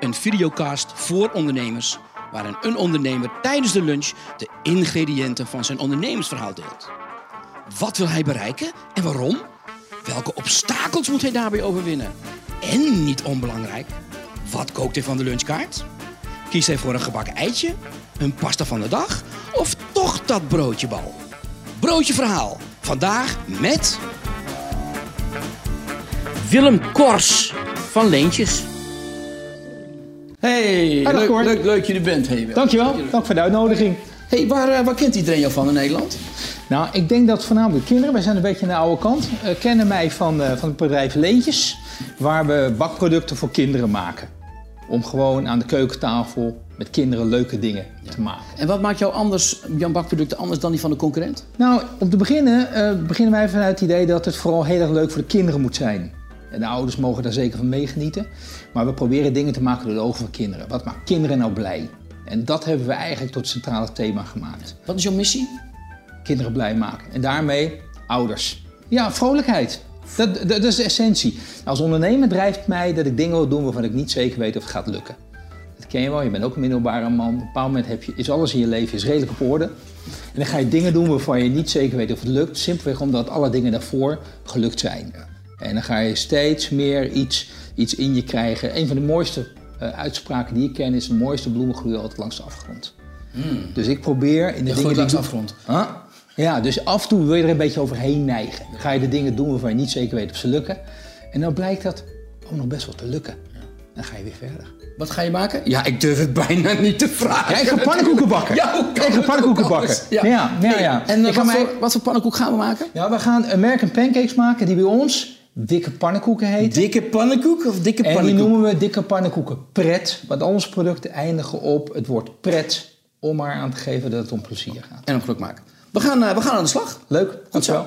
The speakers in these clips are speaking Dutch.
Een videocast voor ondernemers... waarin een ondernemer tijdens de lunch de ingrediënten van zijn ondernemersverhaal deelt. Wat wil hij bereiken en waarom? Welke obstakels moet hij daarbij overwinnen? En niet onbelangrijk, wat kookt hij van de lunchkaart? Kiest hij voor een gebakken eitje, een pasta van de dag of toch dat broodjebal? Broodje Verhaal. Vandaag met... Willem Kors van Leentjes. Hey, dag, leuk, leuk, leuk je er bent. Hey. Dankjewel, dank voor de uitnodiging. Hey, waar, eh, waar kent iedereen jou van in Nederland? Nou, ik denk dat voornamelijk kinderen, wij zijn een beetje aan de oude kant, eh, kennen mij van, eh, van het bedrijf Leentjes, waar we bakproducten voor kinderen maken. Om gewoon aan de keukentafel met kinderen leuke dingen te maken. En wat maakt jou anders, jouw bakproducten anders dan die van de concurrent? Nou, om te beginnen beginnen wij vanuit het idee dat het vooral heel erg leuk voor de kinderen moet zijn. En de ouders mogen daar zeker van meegenieten. Maar we proberen dingen te maken door de ogen van kinderen. Wat maakt kinderen nou blij? En dat hebben we eigenlijk tot centrale thema gemaakt. Wat is jouw missie? kinderen blij maken. En daarmee ouders. Ja, vrolijkheid. Dat, dat, dat is de essentie. Als ondernemer drijft mij dat ik dingen wil doen waarvan ik niet zeker weet of het gaat lukken. Dat ken je wel, je bent ook een middelbare man. Op een bepaald moment heb je, is alles in je leven is redelijk op orde. En dan ga je dingen doen waarvan je niet zeker weet of het lukt. Simpelweg omdat alle dingen daarvoor gelukt zijn. En dan ga je steeds meer iets, iets in je krijgen. Een van de mooiste eh, uitspraken die ik ken is... de mooiste bloemen groeien altijd langs de afgrond. Dus ik probeer in de Je dingen langs de afgrond. Huh? Ja, dus af en toe wil je er een beetje overheen neigen. Dan ga je de dingen doen waarvan je niet zeker weet of ze lukken. En dan blijkt dat ook nog best wel te lukken. Dan ga je weer verder. Wat ga je maken? Ja, ik durf het bijna niet te vragen. Ja, ik ga pannenkoeken bakken. Ja, ik ga pannenkoeken bakken. Ja, ja, ja. En eh, wat, mij- voor, wat voor pannenkoek gaan we maken? ja, we gaan American pancakes maken die bij ons dikke pannenkoeken heten. Dikke pannenkoek of dikke en die pannenkoek? noemen we dikke pannenkoeken pret. Want al onze producten eindigen op het woord pret. Om maar aan te geven dat het om plezier gaat. En een geluk maken. We gaan, eh, we gaan aan de slag. Leuk, goed zo.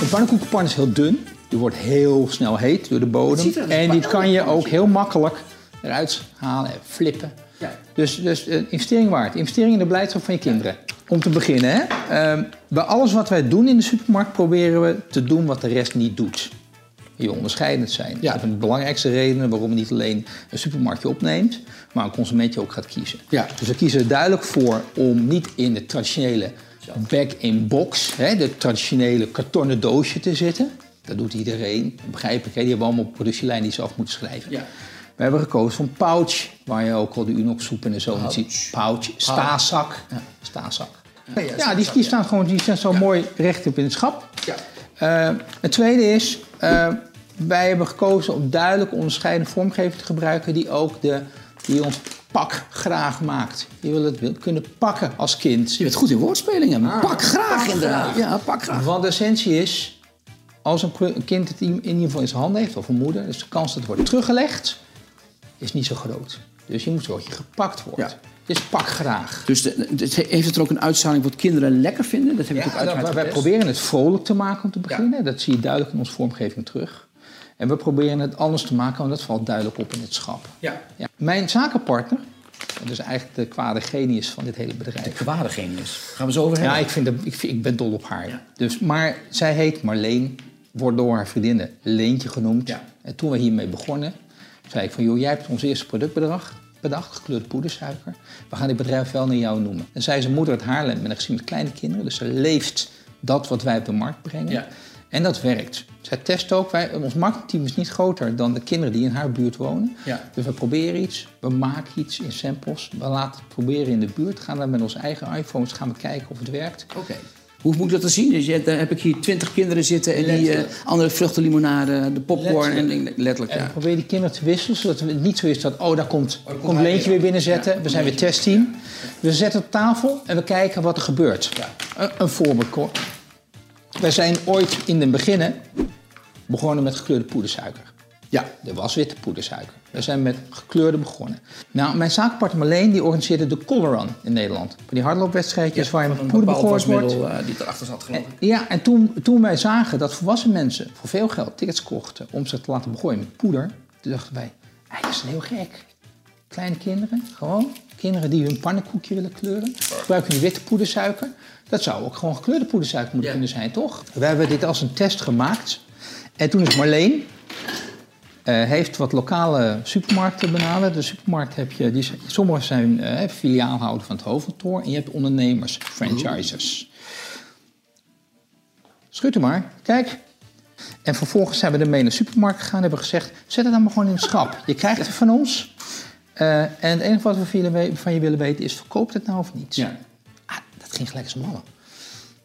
De pannenkoekenpan is heel dun. Die wordt heel snel heet door de bodem. er als En die kan je ook heel makkelijk eruit halen en flippen. Ja. Dus, dus een investering waard. Investering in de blijdschap van je kinderen. Om te beginnen, hè? ehm, bij alles wat wij doen in de supermarkt proberen we te doen wat de rest niet doet. Je onderscheidend zijn. Ja. Dat is een belangrijkste reden waarom je niet alleen een supermarktje opneemt, maar een consumentje ook gaat kiezen. Ja. Dus we kiezen er duidelijk voor om niet in de traditionele back-in-box, de traditionele kartonnen doosje te zitten. Dat doet iedereen, dat begrijp ik. Hè? Die hebben allemaal op productielijn die ze af moeten schrijven. Ja. We hebben gekozen voor een pouch, waar je ook al de Unox soep en zo in ziet. Pouch, staarzak. Staarzak. Ja, die, die staan gewoon die staan zo mooi recht op in het schap. Ja. Eh, het tweede is, eh, wij hebben gekozen om duidelijk onderscheidende vormgeving te gebruiken die ook de, die ons pak graag maakt. Je wil het kunnen pakken als kind. Je bent goed in woordspelingen. pak graag inderdaad. Ja, pak graag. Want de essentie is, als een, kind het in in ieder geval in zijn handen heeft, of een moeder, dus de kans dat het wordt teruggelegd, is niet zo groot. Dus je moet zorgen dat je gepakt wordt. Ja. Dus pak graag. Dus de, de- heeft het er ook een uitstraling wat kinderen lekker vinden? Dat heb ik ook uiteraard dat- wij proberen het vrolijk te maken om te beginnen. Dat zie je duidelijk in onze vormgeving terug. En we proberen het anders te maken, want dat valt duidelijk op in het schap. Ja. Ja. Mijn zakenpartner, dat is eigenlijk de kwade genius van dit hele bedrijf. Kwade genius. Gaan we zo over hebben. Ja, ik, vind dat, ik, vind- ik ben dol op haar. Dus, maar zij heet Marleen, wordt door haar vriendinnen Leentje genoemd. Ja. En toen we hiermee begonnen, zei ik van... joh, jij hebt ons eerste product bedacht, gekleurd poedersuiker. We gaan dit bedrijf wel naar jou noemen. En zij is een moeder uit Haarlem met een gezin met kleine kinderen. Dus ze leeft dat wat wij op de markt brengen. Ja. En dat werkt. Zij test ook. Wij, ons marketingteam is niet groter dan de kinderen die in haar buurt wonen. Ja. Dus we proberen iets, we maken iets in samples. We laten het proberen in de buurt. Gaan dan met onze eigen iPhones gaan we kijken of het werkt. Oké. Hoe moet ik dat dan zien? Dus je, daar heb ik hier twintig kinderen zitten en die eh, andere vruchtenlimonade, de popcorn en Letterlijk. En ja. we proberen die kinderen te wisselen, zodat het niet zo is dat, oh, daar komt, komt Leentje weer binnenzetten. we zijn weer testteam. We zetten op tafel en we kijken wat er gebeurt. Een, een voorbeeld. Cor. Wij zijn ooit in het beginnen begonnen met gekleurde poedersuiker. Ja. Er was witte poedersuiker. We zijn met gekleurde begonnen. Nou, mijn zaakpartner Marleen die organiseerde de Color Run in Nederland. Die hardloopwedstrijdjes waar je met poeder begooid wordt. Uh, die erachter zat geloof ik. Ja, en toen, toen wij zagen dat volwassen mensen voor veel geld tickets kochten om zich te laten begooien met poeder, toen dachten wij, dat is heel gek. Kleine kinderen, gewoon. Kinderen die hun pannenkoekje willen kleuren, gebruiken die witte poedersuiker. Dat zou ook gewoon gekleurde poedersuiker moeten kunnen zijn, toch? We hebben dit als een test gemaakt. En toen is Marleen, uh, heeft wat lokale supermarkten benaderd. De supermarkt heb je, die, sommige zijn uh, filiaalhouder van het hoofdkantoor en je hebt ondernemers, franchisers. Schud u maar, kijk. En vervolgens zijn we ermee naar de supermarkt gegaan en hebben gezegd: zet het dan maar gewoon in het schap. Je krijgt het van ons. Uh, en het enige wat we van je willen weten is: verkoopt het nou of niet? Ja. Ah, dat ging gelijk als mannen.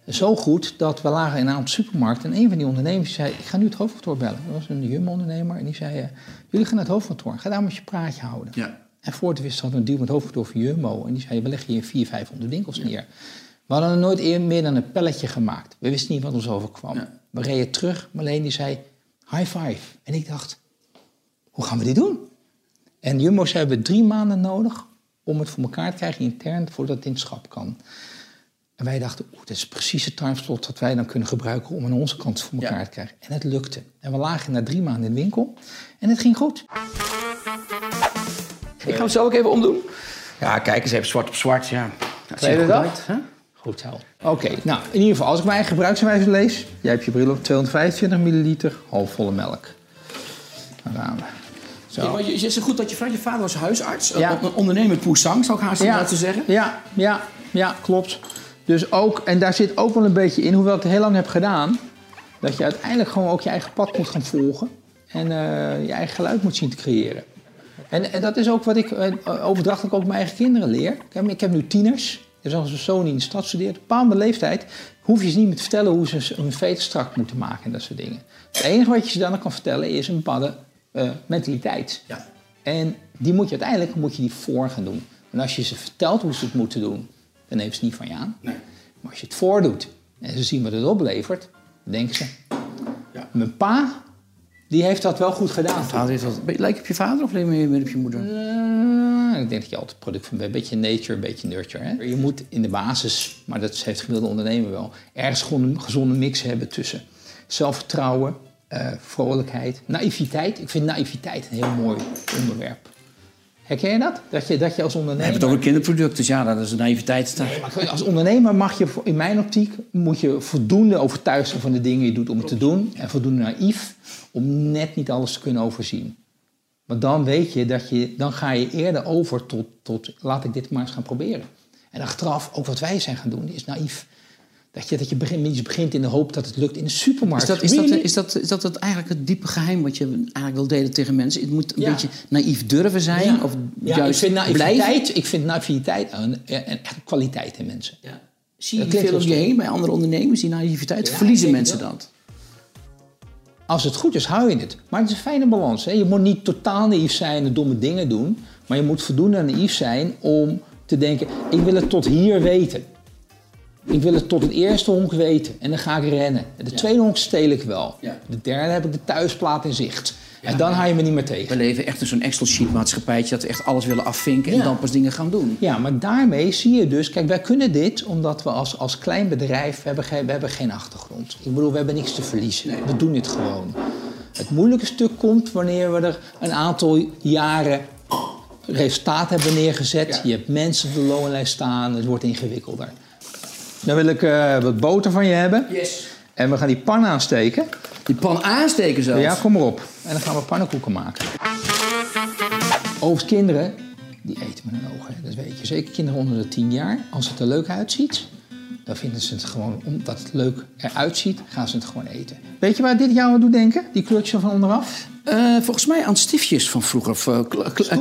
Zo goed dat we lagen in een aantal supermarkten en een van die ondernemers zei: Ik ga nu het hoofdkantoor bellen. Dat was een Jumbo-ondernemer en die zei: Jullie gaan naar het hoofdkantoor, ga daar met je praatje houden. Ja. En voor het wist hadden we een deal met het hoofdkantoor van Jumbo en die zei: We leggen hier 400, 500 winkels neer. We hadden er nooit eer meer dan een pelletje gemaakt. We wisten niet wat ons overkwam. Ja. We reden terug, Marleen die zei: High five. En ik dacht: Hoe gaan we dit doen? En Jumbo zei: We hebben drie maanden nodig om het voor elkaar te krijgen intern voordat het in het schap kan. En wij dachten, oeh, dit is precies het timeslot dat wij dan kunnen gebruiken om aan onze kant voor elkaar Ja. te krijgen. En het lukte. En we lagen na drie maanden in de winkel en het ging goed. Ik ga hem zo ook even omdoen. Ja, kijk eens even zwart op zwart. Ja. Dat ziet er goed dat? uit. Hè? Goed zo. Oké, nou in ieder geval, als ik mijn eigen lees, jij hebt je bril op 225 milliliter, halfvolle melk. Dan gaan we. Zo. Ja, je, zegt goed dat je vader, je vader was huisarts. Ja. Een ondernemer poesang, zou ik haast Ja. laten zeggen. Ja, ja, ja, klopt. Dus ook, en daar zit ook wel een beetje in, hoewel ik het heel lang heb gedaan, dat je uiteindelijk gewoon ook je eigen pad moet gaan volgen en eh, je eigen geluid moet zien te creëren. En, en dat is ook wat ik eh, overdrachtelijk ook mijn eigen kinderen leer. Ik heb, ik heb nu tieners, dus als een zoon die in de stad studeert, op een bepaalde leeftijd hoef je ze niet meer te vertellen hoe ze hun veter strak moeten maken en dat soort dingen. Het enige wat je ze dan kan vertellen is een bepaalde eh, mentaliteit. Ja. En die moet je uiteindelijk moet je die voor gaan doen. En als je ze vertelt hoe ze het moeten doen, dan nemen ze het niet van je aan. Nee. Maar als je het voordoet en ze zien wat het oplevert, dan denken ze... Ja. Mijn pa, die heeft dat wel goed gedaan. Vader heeft dat... Lijkt op je vader of lijkt je meer op je moeder? Eh, ik denk dat je altijd product van bent. Een beetje nature, een beetje nurture. Hè? Je moet in de basis, maar dat heeft gemiddelde ondernemer wel... ergens gewoon een gezonde mix hebben tussen zelfvertrouwen, eh, vrolijkheid, naïviteit. Ik vind naïviteit een heel mooi onderwerp. Herken je dat? Dat je, dat je als We ondernemer... hebben het over kinderproduct, dus ja, dat is een naïviteit. Maar als ondernemer mag je, in mijn optiek, moet je voldoende overtuigd zijn van de dingen die je doet om het te doen. En voldoende naïef om net niet alles te kunnen overzien. Want dan weet je dat je, dan ga je eerder over tot, tot laat ik dit maar eens gaan proberen. En achteraf, ook wat wij zijn gaan doen, is naïef. Dat je, dat je begint, iets begint in de hoop dat het lukt in de supermarkt. Is dat, is, dat, is, dat, is dat eigenlijk het diepe geheim wat je eigenlijk wil delen tegen mensen? Het moet een Ja. beetje naïef durven zijn Ja. of Ja, juist ik vind blijven? naïviteit, ik vind naïviteit een, een, kwaliteit in mensen. Ja. Zie je veel om je heen bij andere ondernemers, die naïviteit? Verliezen mensen dat? Als het goed is, hou je het. Maar het is een fijne balans. Hè? Je moet niet totaal naïef zijn en domme dingen doen. Maar je moet voldoende naïef zijn om te denken... ik wil het tot hier weten. Ik wil het tot het eerste honk weten. En dan ga ik rennen. En de tweede honk steel ik wel. Ja. De derde heb ik de thuisplaat in zicht. en dan hou je me niet meer We tegen. leven echt in zo'n Excel-sheet maatschappijtje dat we echt alles willen afvinken en dan pas dingen gaan doen. Ja, maar daarmee zie je dus... Kijk, wij kunnen dit omdat we als, als klein bedrijf... We hebben, geen, we hebben geen achtergrond. Ik bedoel, we hebben niks te verliezen. We doen dit gewoon. Het moeilijke stuk komt wanneer we er een aantal jaren resultaat hebben neergezet. Je hebt mensen op de loonlijst staan. Het wordt ingewikkelder. Dan wil ik eh, wat boter van je hebben. Yes. En we gaan die pan aansteken. Die pan aansteken zelfs. Ja, kom maar op. En dan gaan we pannenkoeken maken. Overigens, kinderen, die eten met hun ogen. hè. Dat weet je. Zeker kinderen onder de 10 jaar. Als het er leuk uitziet, dan vinden ze het gewoon... Omdat het leuk eruit ziet, gaan ze het gewoon eten. Weet je waar dit jou aan doet denken? Die kleurtjes van onderaf? Eh, volgens mij aan stiftjes van vroeger. Of,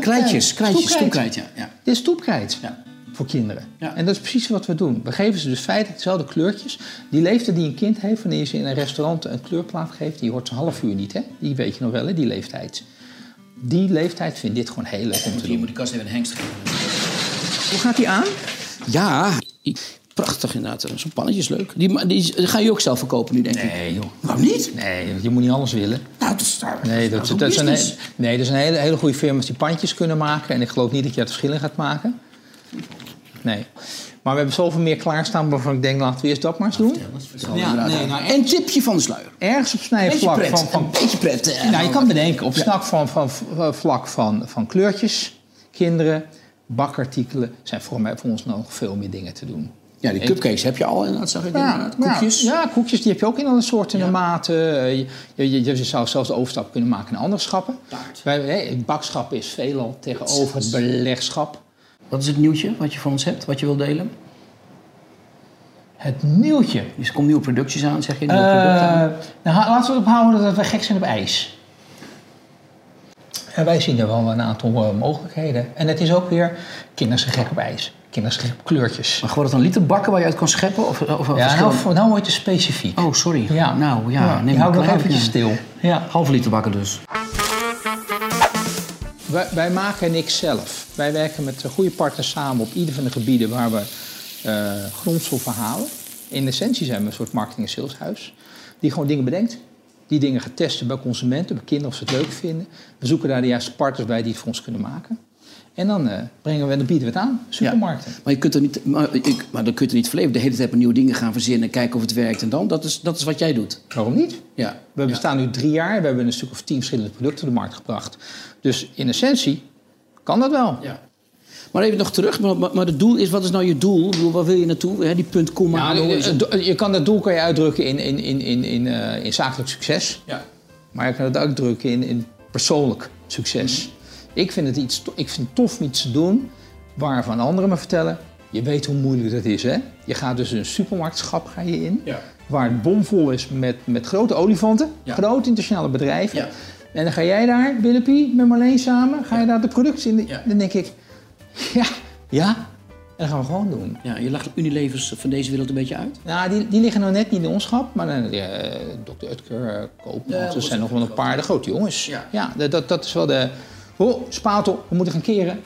kleitjes. Kleitjes, stoepkrijt, ja. ja. Dit is stoepkrijt. Ja. Voor kinderen. Ja. En dat is precies wat we doen. We geven ze dus feitelijk dezelfde kleurtjes. Die leeftijd die een kind heeft wanneer je ze in een restaurant een kleurplaat geeft, die hoort zo'n half uur niet, hè? Die weet je nog wel, hè? Die leeftijd. Die leeftijd vindt dit gewoon heel leuk om te doen. die kast even een hengst geven. Hoe gaat die aan? Ja, Prachtig inderdaad. Zo'n pannetje is leuk. Die, die, die ga je ook zelf verkopen nu, denk ik. Nee, joh. Waarom niet? Nee, je moet niet alles willen. Nou, dat is, Nee, dat, dat he- nee, dat is een hele, hele goede firma's die pandjes kunnen maken. En ik geloof niet dat je het verschil in gaat maken. Nee. Maar we hebben zoveel meer klaarstaan waarvan ik denk, laten we eerst dat maar eens doen. Ja, nee, nou, En tipje van de sluier. Ergens op snijvlak pret. van, van Een beetje pret. eh, Nou, je kan bedenken, op snak van, van, van vlak van, van kleurtjes, kinderen, bakartikelen, zijn voor, mij, voor ons nog veel meer dingen te doen. Ja, die cupcakes heb je al inderdaad, zag ik inderdaad. Koekjes. Ja, ja, koekjes die heb je ook in alle soorten en maten. Eh, Je, je, zou zelfs de overstap kunnen maken naar andere schappen. Taart. Wij, hè, het bakschap is veelal tegenover het belegschap. Wat is het nieuwtje wat je van ons hebt, wat je wil delen? Het nieuwtje. Dus er komt nieuwe producties aan, zeg je? Nieuwe Eh, producten aan. nou, laten we erop houden dat we gek zijn op ijs. En wij zien er wel een aantal eh, mogelijkheden. En het is ook weer, kinderen zijn gek op ijs. Kinderen zijn gek op kleurtjes. Maar gewoon dat een liter bakken waar je uit kan scheppen? Of, of Ja, nou, verschillende- nou word je specifiek. Oh, sorry. Ja. Nou, ja. Ja, neem je houdt een nog eventjes stil. Ja. Halve liter bakken dus. Wij, wij maken niks zelf. Wij werken met eh, goede partners samen op ieder van de gebieden waar we eh grondstoffen halen. In essentie zijn we een soort marketing- en saleshuis. Die gewoon dingen bedenkt. Die dingen gaat testen bij consumenten, bij kinderen of ze het leuk vinden. We zoeken daar de juiste partners bij die het voor ons kunnen maken. En dan eh, brengen we dan bieden we het aan. Supermarkten. Maar, je kunt er niet, maar, ik, maar dan kun je er niet verleven. De hele tijd maar nieuwe dingen gaan verzinnen en kijken of het werkt. En dan, dat is, dat is wat jij doet. Waarom niet? Ja. We bestaan nu drie jaar. We hebben een stuk of tien verschillende producten op de markt gebracht. Dus in essentie kan dat wel. ja. Maar even nog terug. Maar, maar, maar het doel is, wat is nou je doel? Waar wil je naartoe? Die punt, komma. Ja, je kan dat doel kan je uitdrukken in, in, in, in, in, eh, in zakelijk succes. ja. Maar je kan het uitdrukken in, in persoonlijk succes. Ik, vind het iets, ik vind het tof om iets te doen waarvan anderen me vertellen... je weet hoe moeilijk dat is, hè? Je gaat dus een supermarktschap ga je in... Ja. waar het bomvol is met, met grote olifanten, Ja. grote internationale bedrijven. Ja. En dan ga jij daar, Willempie, met Marleen samen... ga je daar de producten in... de- Ja. Dan denk ik, ja, ja, en dat gaan we gewoon doen. ja, je lacht Unilevers van deze wereld een beetje uit. Nou, die, die liggen nou net niet in ons schap, maar dan, eh Dr. Utker, eh Koopman, Ja, er zijn nog wel een paar de grote jongens. Ja. dat, dat, dat is wel de... Oh, spatel, we moeten gaan keren.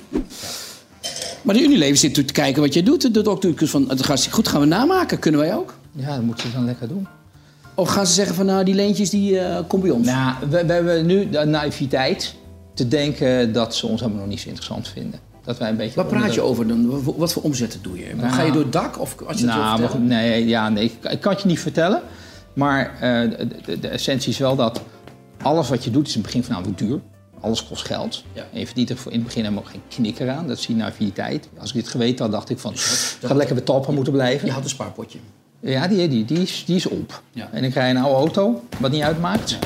Maar de Unilever zit natuurlijk te kijken wat jij doet. De dokter van, het gaat hartstikke goed, gaan we namaken. Kunnen wij ook? Ja, dat moeten ze dan lekker doen. Of gaan ze zeggen van, nou, die leentjes, die eh komt bij ons? Nou, we, we hebben nu de naïviteit te denken dat ze ons helemaal nog niet zo interessant vinden. Dat wij een beetje... Waar praat onder je over dan? Wat- Wat voor omzetten doe je? Nou, Ga je door het dak? Of als je Nou, nee, ja, nee, ik, kan het je niet vertellen. Maar eh, de, de, de essentie is wel dat alles wat je doet is in het begin van nou, duur. Alles kost geld. Ja. En je verdient er voor in het begin helemaal geen knikker aan. Dat zie je naïviteit. Als ik dit geweten had, dacht ik van... Het gaat lekker betalbaar moeten blijven. Je had een spaarpotje. Ja, die, die, die, is, die is op. Ja. En ik rij een oude auto, wat niet uitmaakt.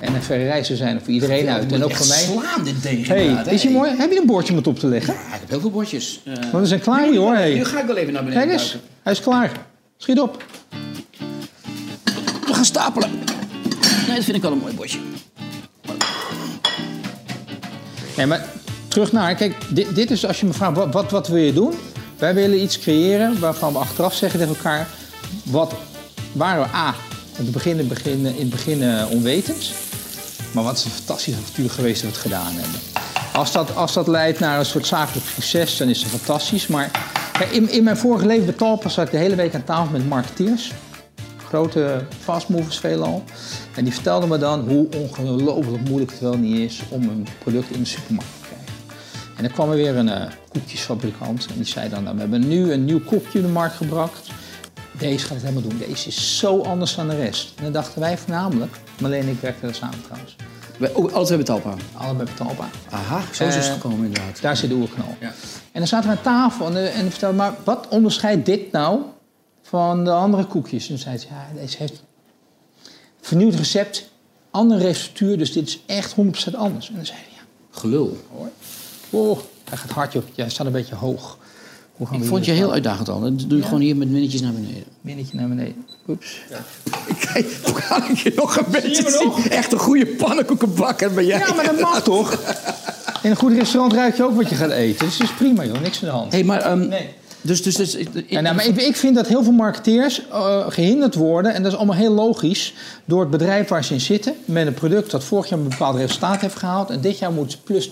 En een verre reizen zijn er voor iedereen uit. En ook voor mij. slaan dit tegen Hey, is je mooi? Heb je een bordje om het op te leggen? Ja, ik heb heel veel bordjes. Eh, Want we zijn klaar hier hoor. Hey. Nu ga ik wel even naar beneden Kijk eens, hij is klaar. Schiet op. We gaan stapelen. Nee, dat vind ik wel een mooi bordje. Nee, maar terug naar, kijk, dit, dit is als je me vraagt, wat, wat, wat wil je doen? Wij willen iets creëren waarvan we achteraf zeggen tegen elkaar, wat waren we A, in het begin, begin, in het eh, onwetend, maar wat is een fantastisch avontuur geweest dat we het gedaan hebben. Als dat, als dat leidt naar een soort zakelijk succes, dan is het fantastisch. Maar in, in mijn vorige leven bij Talpas zat ik de hele week aan tafel met marketeers. Grote fastmovers veelal. En die vertelden me dan hoe ongelooflijk moeilijk het wel niet is om een product in de supermarkt te krijgen. En dan kwam er weer een eh, koekjesfabrikant en die zei dan, nou, we hebben nu een nieuw koekje in de markt gebracht. Deze gaat het helemaal doen. Deze is zo anders dan de rest. En dan dachten wij voornamelijk, Marleen en ik werkten daar samen trouwens, We, oh, alles hebben talpa. allebei betalbaar. Aha, zo is het Eh, gekomen inderdaad. Daar zit de oerknal. Ja. En dan zaten we aan tafel en, eh, en vertelden maar wat onderscheidt dit nou van de andere koekjes? En toen zei ze, ja, deze heeft vernieuwd recept, andere receptuur, dus dit is echt 100% anders. En dan zei hij, ja, Gelul. hoor. Oh, hij gaat hard, joh. Jij staat een beetje hoog. Hoe gaan Ik we vond je heel uitdagend al. Dat doe je gewoon hier met minnetjes naar beneden. Minnetje naar beneden. Oeps. Kijk, hoe kan ik je nog een beetje zien? Echt een goede pannenkoekenbakker ben jij. Ja, maar dat mag toch? In een goed restaurant ruik je ook wat je gaat eten. Dus het is prima, joh. Niks aan de hand. hey, maar ehm, Nee. Dus, dus, dus, ja, nou, maar ik, ik, vind dat heel veel marketeers uh, gehinderd worden, en dat is allemaal heel logisch, door het bedrijf waar ze in zitten. Met een product dat vorig jaar een bepaald resultaat heeft gehaald. En dit jaar moet ze plus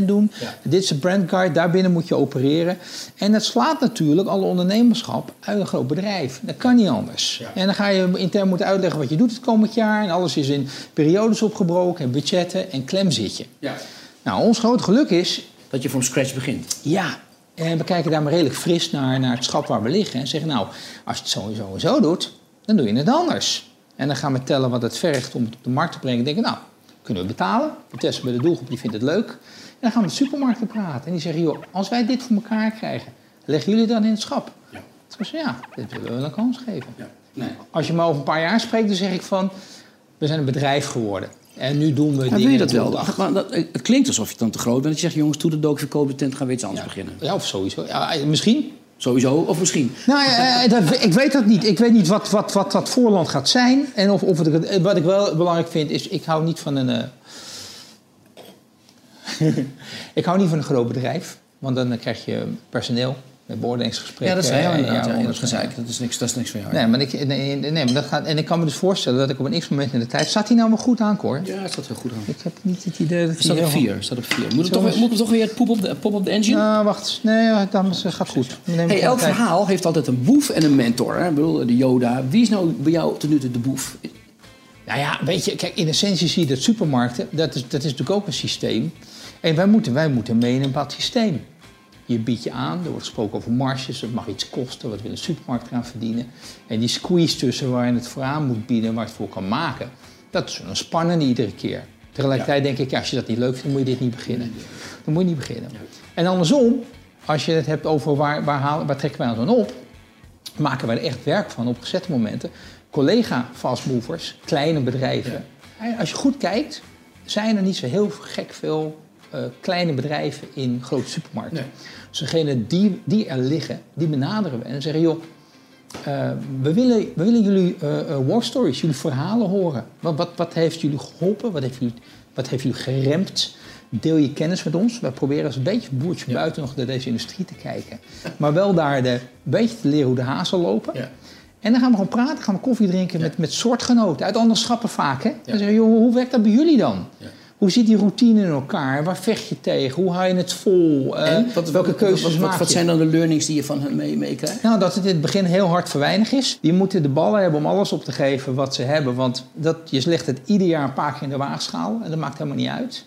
2% doen. Dit is een brandguide, daarbinnen moet je opereren. En dat slaat natuurlijk alle ondernemerschap uit een groot bedrijf. Dat kan niet anders. En dan ga je intern moeten uitleggen wat je doet het komend jaar. En alles is in periodes opgebroken en budgetten en klem zit je. Ja. Nou, ons groot geluk is... Dat je van scratch begint. Ja, en we kijken daar maar redelijk fris naar, naar het schap waar we liggen. En zeggen, nou, als je het sowieso en zo doet, dan doe je het anders. En dan gaan we tellen wat het vergt om het op de markt te brengen. En denken, nou, kunnen we betalen? We testen bij de doelgroep, die vindt het leuk. En dan gaan we met supermarkten praten. En die zeggen, joh, als wij dit voor elkaar krijgen, leggen jullie dan in het schap? Ja. Dus ja, dit willen we een kans geven. Ja. Nee. Als je me over een paar jaar spreekt, dan zeg ik van, we zijn een bedrijf geworden. En nu doen we ja, dingen... Wil je dat wel? Maar dat, het klinkt alsof je dan te groot bent. Dat je zegt, jongens, doe de dook verkopen tent, gaan we iets anders beginnen. Ja, of sowieso. Ja, misschien. Sowieso, of misschien? Nou, ja, dat, ik weet dat niet. Ik weet niet wat, wat, wat dat voorland gaat zijn. En of, of het, wat ik wel belangrijk vind, is... Ik hou niet van een... Uh, ik hou niet van een groot bedrijf. Want dan krijg je personeel met beoordelingsgesprekken. Ja, dat is heel inderdaad. Ja, dat, gezeik. dat, is niks, dat is niks van jou. Nee, maar ik, nee, nee, maar dat gaat, en ik kan me dus voorstellen dat ik op een x-moment in de tijd... Zat hij nou wel goed aan, Cor? Ja, het zat heel goed aan. Ik heb niet het idee dat hij... staat op vier. Staat op vier. Moet toch, moet het toch weer het pop op de, pop op de engine? Nou, wacht. Nee, dat gaat goed. Hey, elk verhaal heeft altijd een boef en een mentor. Hè? Ik bedoel, de Yoda. Wie is nou bij jou ten nu de boef? Nou ja, weet je, kijk, in essentie zie je dat supermarkten... Dat is, dat is natuurlijk ook een systeem. En wij moeten, wij moeten mee in een bepaald systeem. Je biedt je aan, er wordt gesproken over marges, het mag iets kosten, wat wil een supermarkt gaan verdienen. En die squeeze tussen waar je het voor aan moet bieden, waar je het voor kan maken, dat is een spannende iedere keer. Tegelijkertijd denk ik, ja, als je dat niet leuk vindt, moet je dit niet beginnen. Dan moet je niet beginnen. En andersom, als je het hebt over waar, waar, halen, waar trekken wij ons dan op, maken wij er echt werk van op gezette momenten. Collega fastmovers, kleine bedrijven. Als je goed kijkt, zijn er niet zo heel gek veel uh, kleine bedrijven in grote supermarkten. Nee. Dus degene die, die er liggen, die benaderen we en zeggen: joh, uh, we, willen, we willen jullie uh, war stories, jullie verhalen horen. Wat, wat, wat heeft jullie geholpen? Wat heeft jullie, wat heeft jullie geremd? Deel je kennis met ons. We proberen als een beetje boertje buiten nog naar deze industrie te kijken. Maar wel daar de, een beetje te leren hoe de hazen lopen. Ja. En dan gaan we gewoon praten, gaan we koffie drinken met, met soortgenoten uit andere schappen vaak. Hè? Dan zeggen we, joh, hoe werkt dat bij jullie dan? Hoe zit die routine in elkaar? Waar vecht je tegen? Hoe hou je het vol? Uh, wat, welke keuzes wat, wat, maak Wat zijn dan de learnings die je van hen meekrijgt? Mee nou, dat het in het begin heel hard verweinig is. Die moeten de ballen hebben om alles op te geven wat ze hebben. Want dat, je legt het ieder jaar een paar keer in de waagschaal. En dat maakt helemaal niet uit.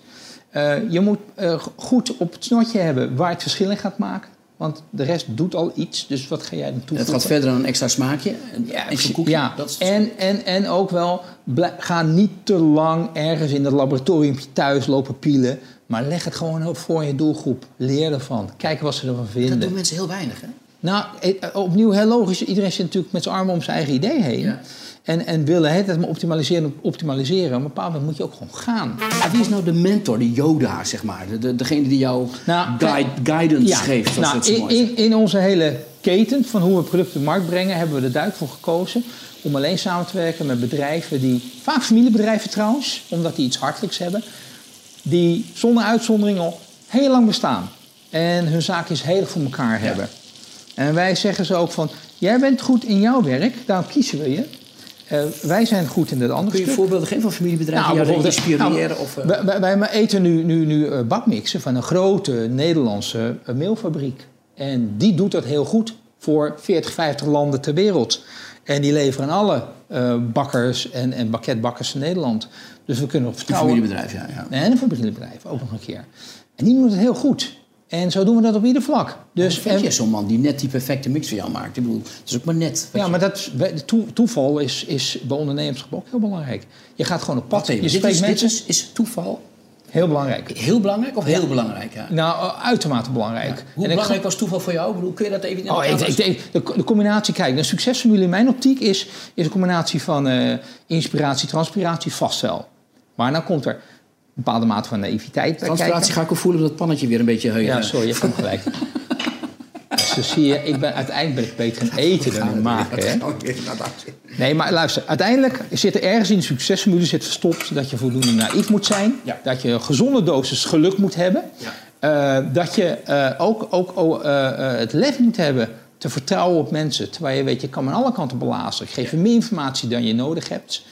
Uh, je moet uh, goed op het snotje hebben waar het verschil in gaat maken. Want de rest doet al iets, dus wat ga jij dan toevoegen? Het gaat verder dan een extra smaakje, een ja, koekje. Ja, dat is en, en, en ook wel, ga niet te lang ergens in het laboratorium thuis lopen pielen. Maar leg het gewoon op voor je doelgroep. Leer ervan. Kijk wat ze ervan vinden. Dat doen mensen heel weinig, hè? Nou, eh, opnieuw heel logisch. Iedereen zit natuurlijk met zijn armen om zijn eigen idee heen. Ja. En, en willen het maar optimaliseren, optimaliseren. Op een bepaald moment moet je ook gewoon gaan. wie is nou de mentor, de Yoda, zeg maar? De, degene die jou nou, guide, guidance geeft, zoals nou, in, in, in, onze hele keten van hoe we producten de markt brengen... hebben we er duidelijk voor gekozen om alleen samen te werken met bedrijven die... Vaak familiebedrijven trouwens, omdat die iets hartelijks hebben... die zonder uitzondering al heel lang bestaan. En hun zaakjes heel voor elkaar hebben. En wij zeggen ze ook van... Jij bent goed in jouw werk, daarom kiezen we je. Uh, wij zijn goed in het andere Kun je voorbeelden geven van familiebedrijven nou, die jou inspireren? Nou, of, uh... wij, wij, eten nu, nu, nu uh, bakmixen van een grote Nederlandse meelfabriek. En die doet dat heel goed voor 40, 50 landen ter wereld. En die leveren alle bakkers en, en bakketbakkers in Nederland. Dus we kunnen op vertrouwen... Een familiebedrijf, ja. ja. En een familiebedrijf, ook nog een keer. En die doen het heel goed. En zo doen we dat op ieder vlak. Dus vind je zo'n man die net die perfecte mix voor jou maakt? Ik bedoel, het is ook maar net. Ja, maar dat, toeval is, is bij ondernemerschap ook heel belangrijk. Je gaat gewoon op pad. je dit, is, mensen. Dit is, toeval Heel belangrijk. Heel belangrijk of heel belangrijk? Ja. Nou, eh, uitermate belangrijk. Hoe belangrijk was toeval voor jou? Ik bedoel, kun je dat even in oh, ik, ik denk, de, de, combinatie, kijk, een succesformule in mijn optiek is, is een combinatie van uh, inspiratie, transpiratie, vastcel. Maar dan komt er bepaalde mate van naïviteit bij Transpiratie ga ik ook voelen dat het pannetje weer een beetje heugen. Ja, sorry, je hebt gelijk. dus zie je, ik ben, uiteindelijk ben ik beter in eten dan in maken. Hè? Nee, maar luister, uiteindelijk zit er ergens in de succesformule zit verstopt dat je voldoende naïef moet zijn. Dat je een gezonde dosis geluk moet hebben. Ja. Uh, dat je uh, ook, ook uh, het lef moet hebben te vertrouwen op mensen. Terwijl je weet, je kan aan alle kanten belazeren. Ik geef je meer informatie dan je nodig hebt.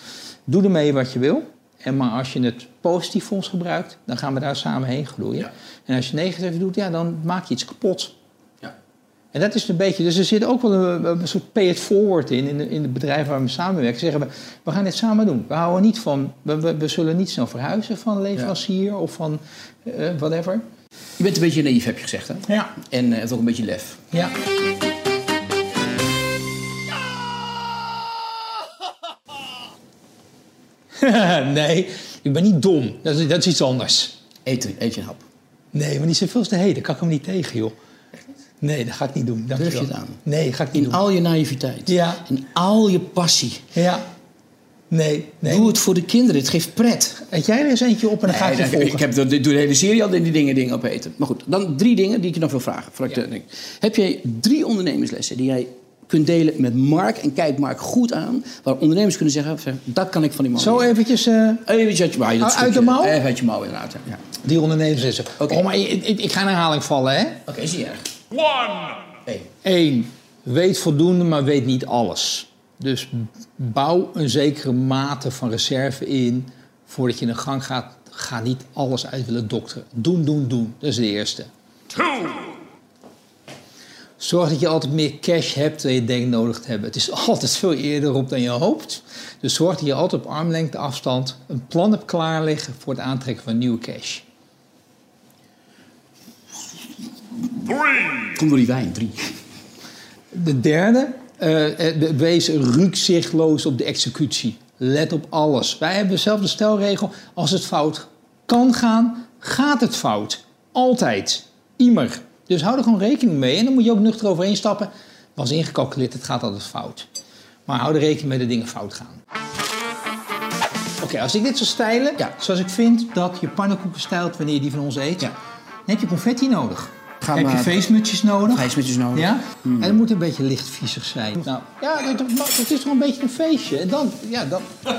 Doe ermee wat je wil. En maar als je het positief voor ons gebruikt, dan gaan we daar samen heen groeien. Ja. En als je negatief doet, ja, dan maak je iets kapot. Ja. En dat is een beetje, dus er zit ook wel een, een soort pay it forward in, in de, in de bedrijven waar we samenwerken. Zeggen we, we gaan dit samen doen. We houden niet van, we, we, we zullen niet snel verhuizen van leverancier of van eh, whatever. Je bent een beetje naïef, heb je gezegd, hè? Ja. En uh, het ook een beetje lef. Ja. nee, ik ben niet dom. Dat is, dat is iets anders. Eet, eet je een hap. Nee, maar die zijn veel te heet. Daar kan ik hem niet tegen, joh. Nee, dat ga ik niet doen. Dank Durf je het aan? Nee, ga ik niet In doen. al je naïviteit. Ja. In al je passie. Ja. Nee, nee. Doe het voor de kinderen. Het geeft pret. Eet jij er eens eentje op en dan ga ik je volgen. ik heb doe de hele serie al in die dingen, dingen opeten. Maar goed, dan drie dingen die ik je nog wil vragen. voordat ik denk. Heb jij drie ondernemerslessen die jij kunt delen met Mark? En kijk Mark goed aan. Waar ondernemers kunnen zeggen, dat kan ik van die man Zo eventjes eh, Even uit je mouw. dat Uit stukje. de mouw? Even uit je mouw, inderdaad. ja. Ja. die ondernemers Oké. Oh, maar ik, ik, ik ga in herhaling vallen, hè? Oké, is niet erg. Hey. Eén, weet voldoende, maar weet niet alles. Dus bouw een zekere mate van reserve in voordat je in de gang gaat. Ga niet alles uit willen dokteren. Doen, doen, doen. Dat is de eerste. Zorg dat je altijd meer cash hebt dan je denkt nodig te hebben. Het is altijd veel eerder op dan je hoopt. Dus zorg dat je altijd op armlengte afstand een plan hebt klaar liggen voor het aantrekken van nieuwe cash. Kom door die wijn, drie. De derde, eh, eh, wees rukzichtloos op de executie. Let op alles. Wij hebben dezelfde stelregel. Als het fout kan gaan, gaat het fout. Altijd. Immer. Dus hou er gewoon rekening mee. En dan moet je ook nuchter overheen stappen. Was ingecalculeerd, het gaat altijd fout. Maar hou er rekening mee dat dingen fout gaan. Oké, als ik dit zou stijlen, Ja. zoals ik vind dat je pannenkoeken stijlt wanneer je die van ons eet, Ja. dan heb je confetti nodig. Ga heb je feestmutsjes nodig. Feestmutsjes nodig. Ja? En het moet een beetje licht viezig zijn. Nou, ja, het, is toch een beetje een feestje. En dan, ja, dan...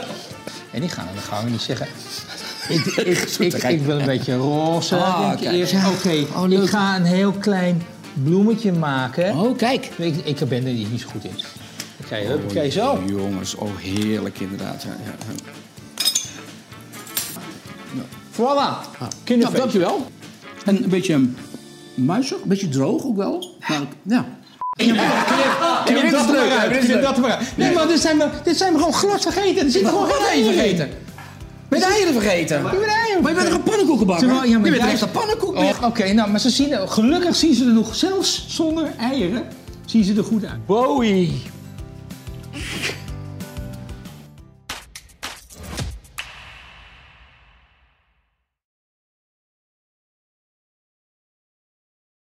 En die gaan in de gang en die zeggen... Ik, ik, ik, ik, wil een beetje roze. Ah, denk ik eerst. Ja. Oké, Oh, ik ga een heel klein bloemetje maken. Oh, kijk. Ik, ik ben er niet zo goed in. Oké, huppakee, zo. Jongens, oh heerlijk inderdaad. Ja, ja, ja. Voilà. Nou, Kinderfeest. dankjewel. En een beetje um, muizig, een beetje droog ook wel. Nou, ja. Knip dat er maar uit. Knip dat. Nee, maar dit zijn we, dit zijn we gewoon glad vergeten. Er zit gewoon geen vergeten? Ben je de eieren vergeten? Ik ben eieren Maar je bent toch een pannenkoekenbakker? Terwijl- ja, maar je bent jij- echt een pannenkoek. Oh, Oké, nou, maar ze zien er, gelukkig zien ze er nog, zelfs zonder eieren, zien ze er goed uit. Bowie.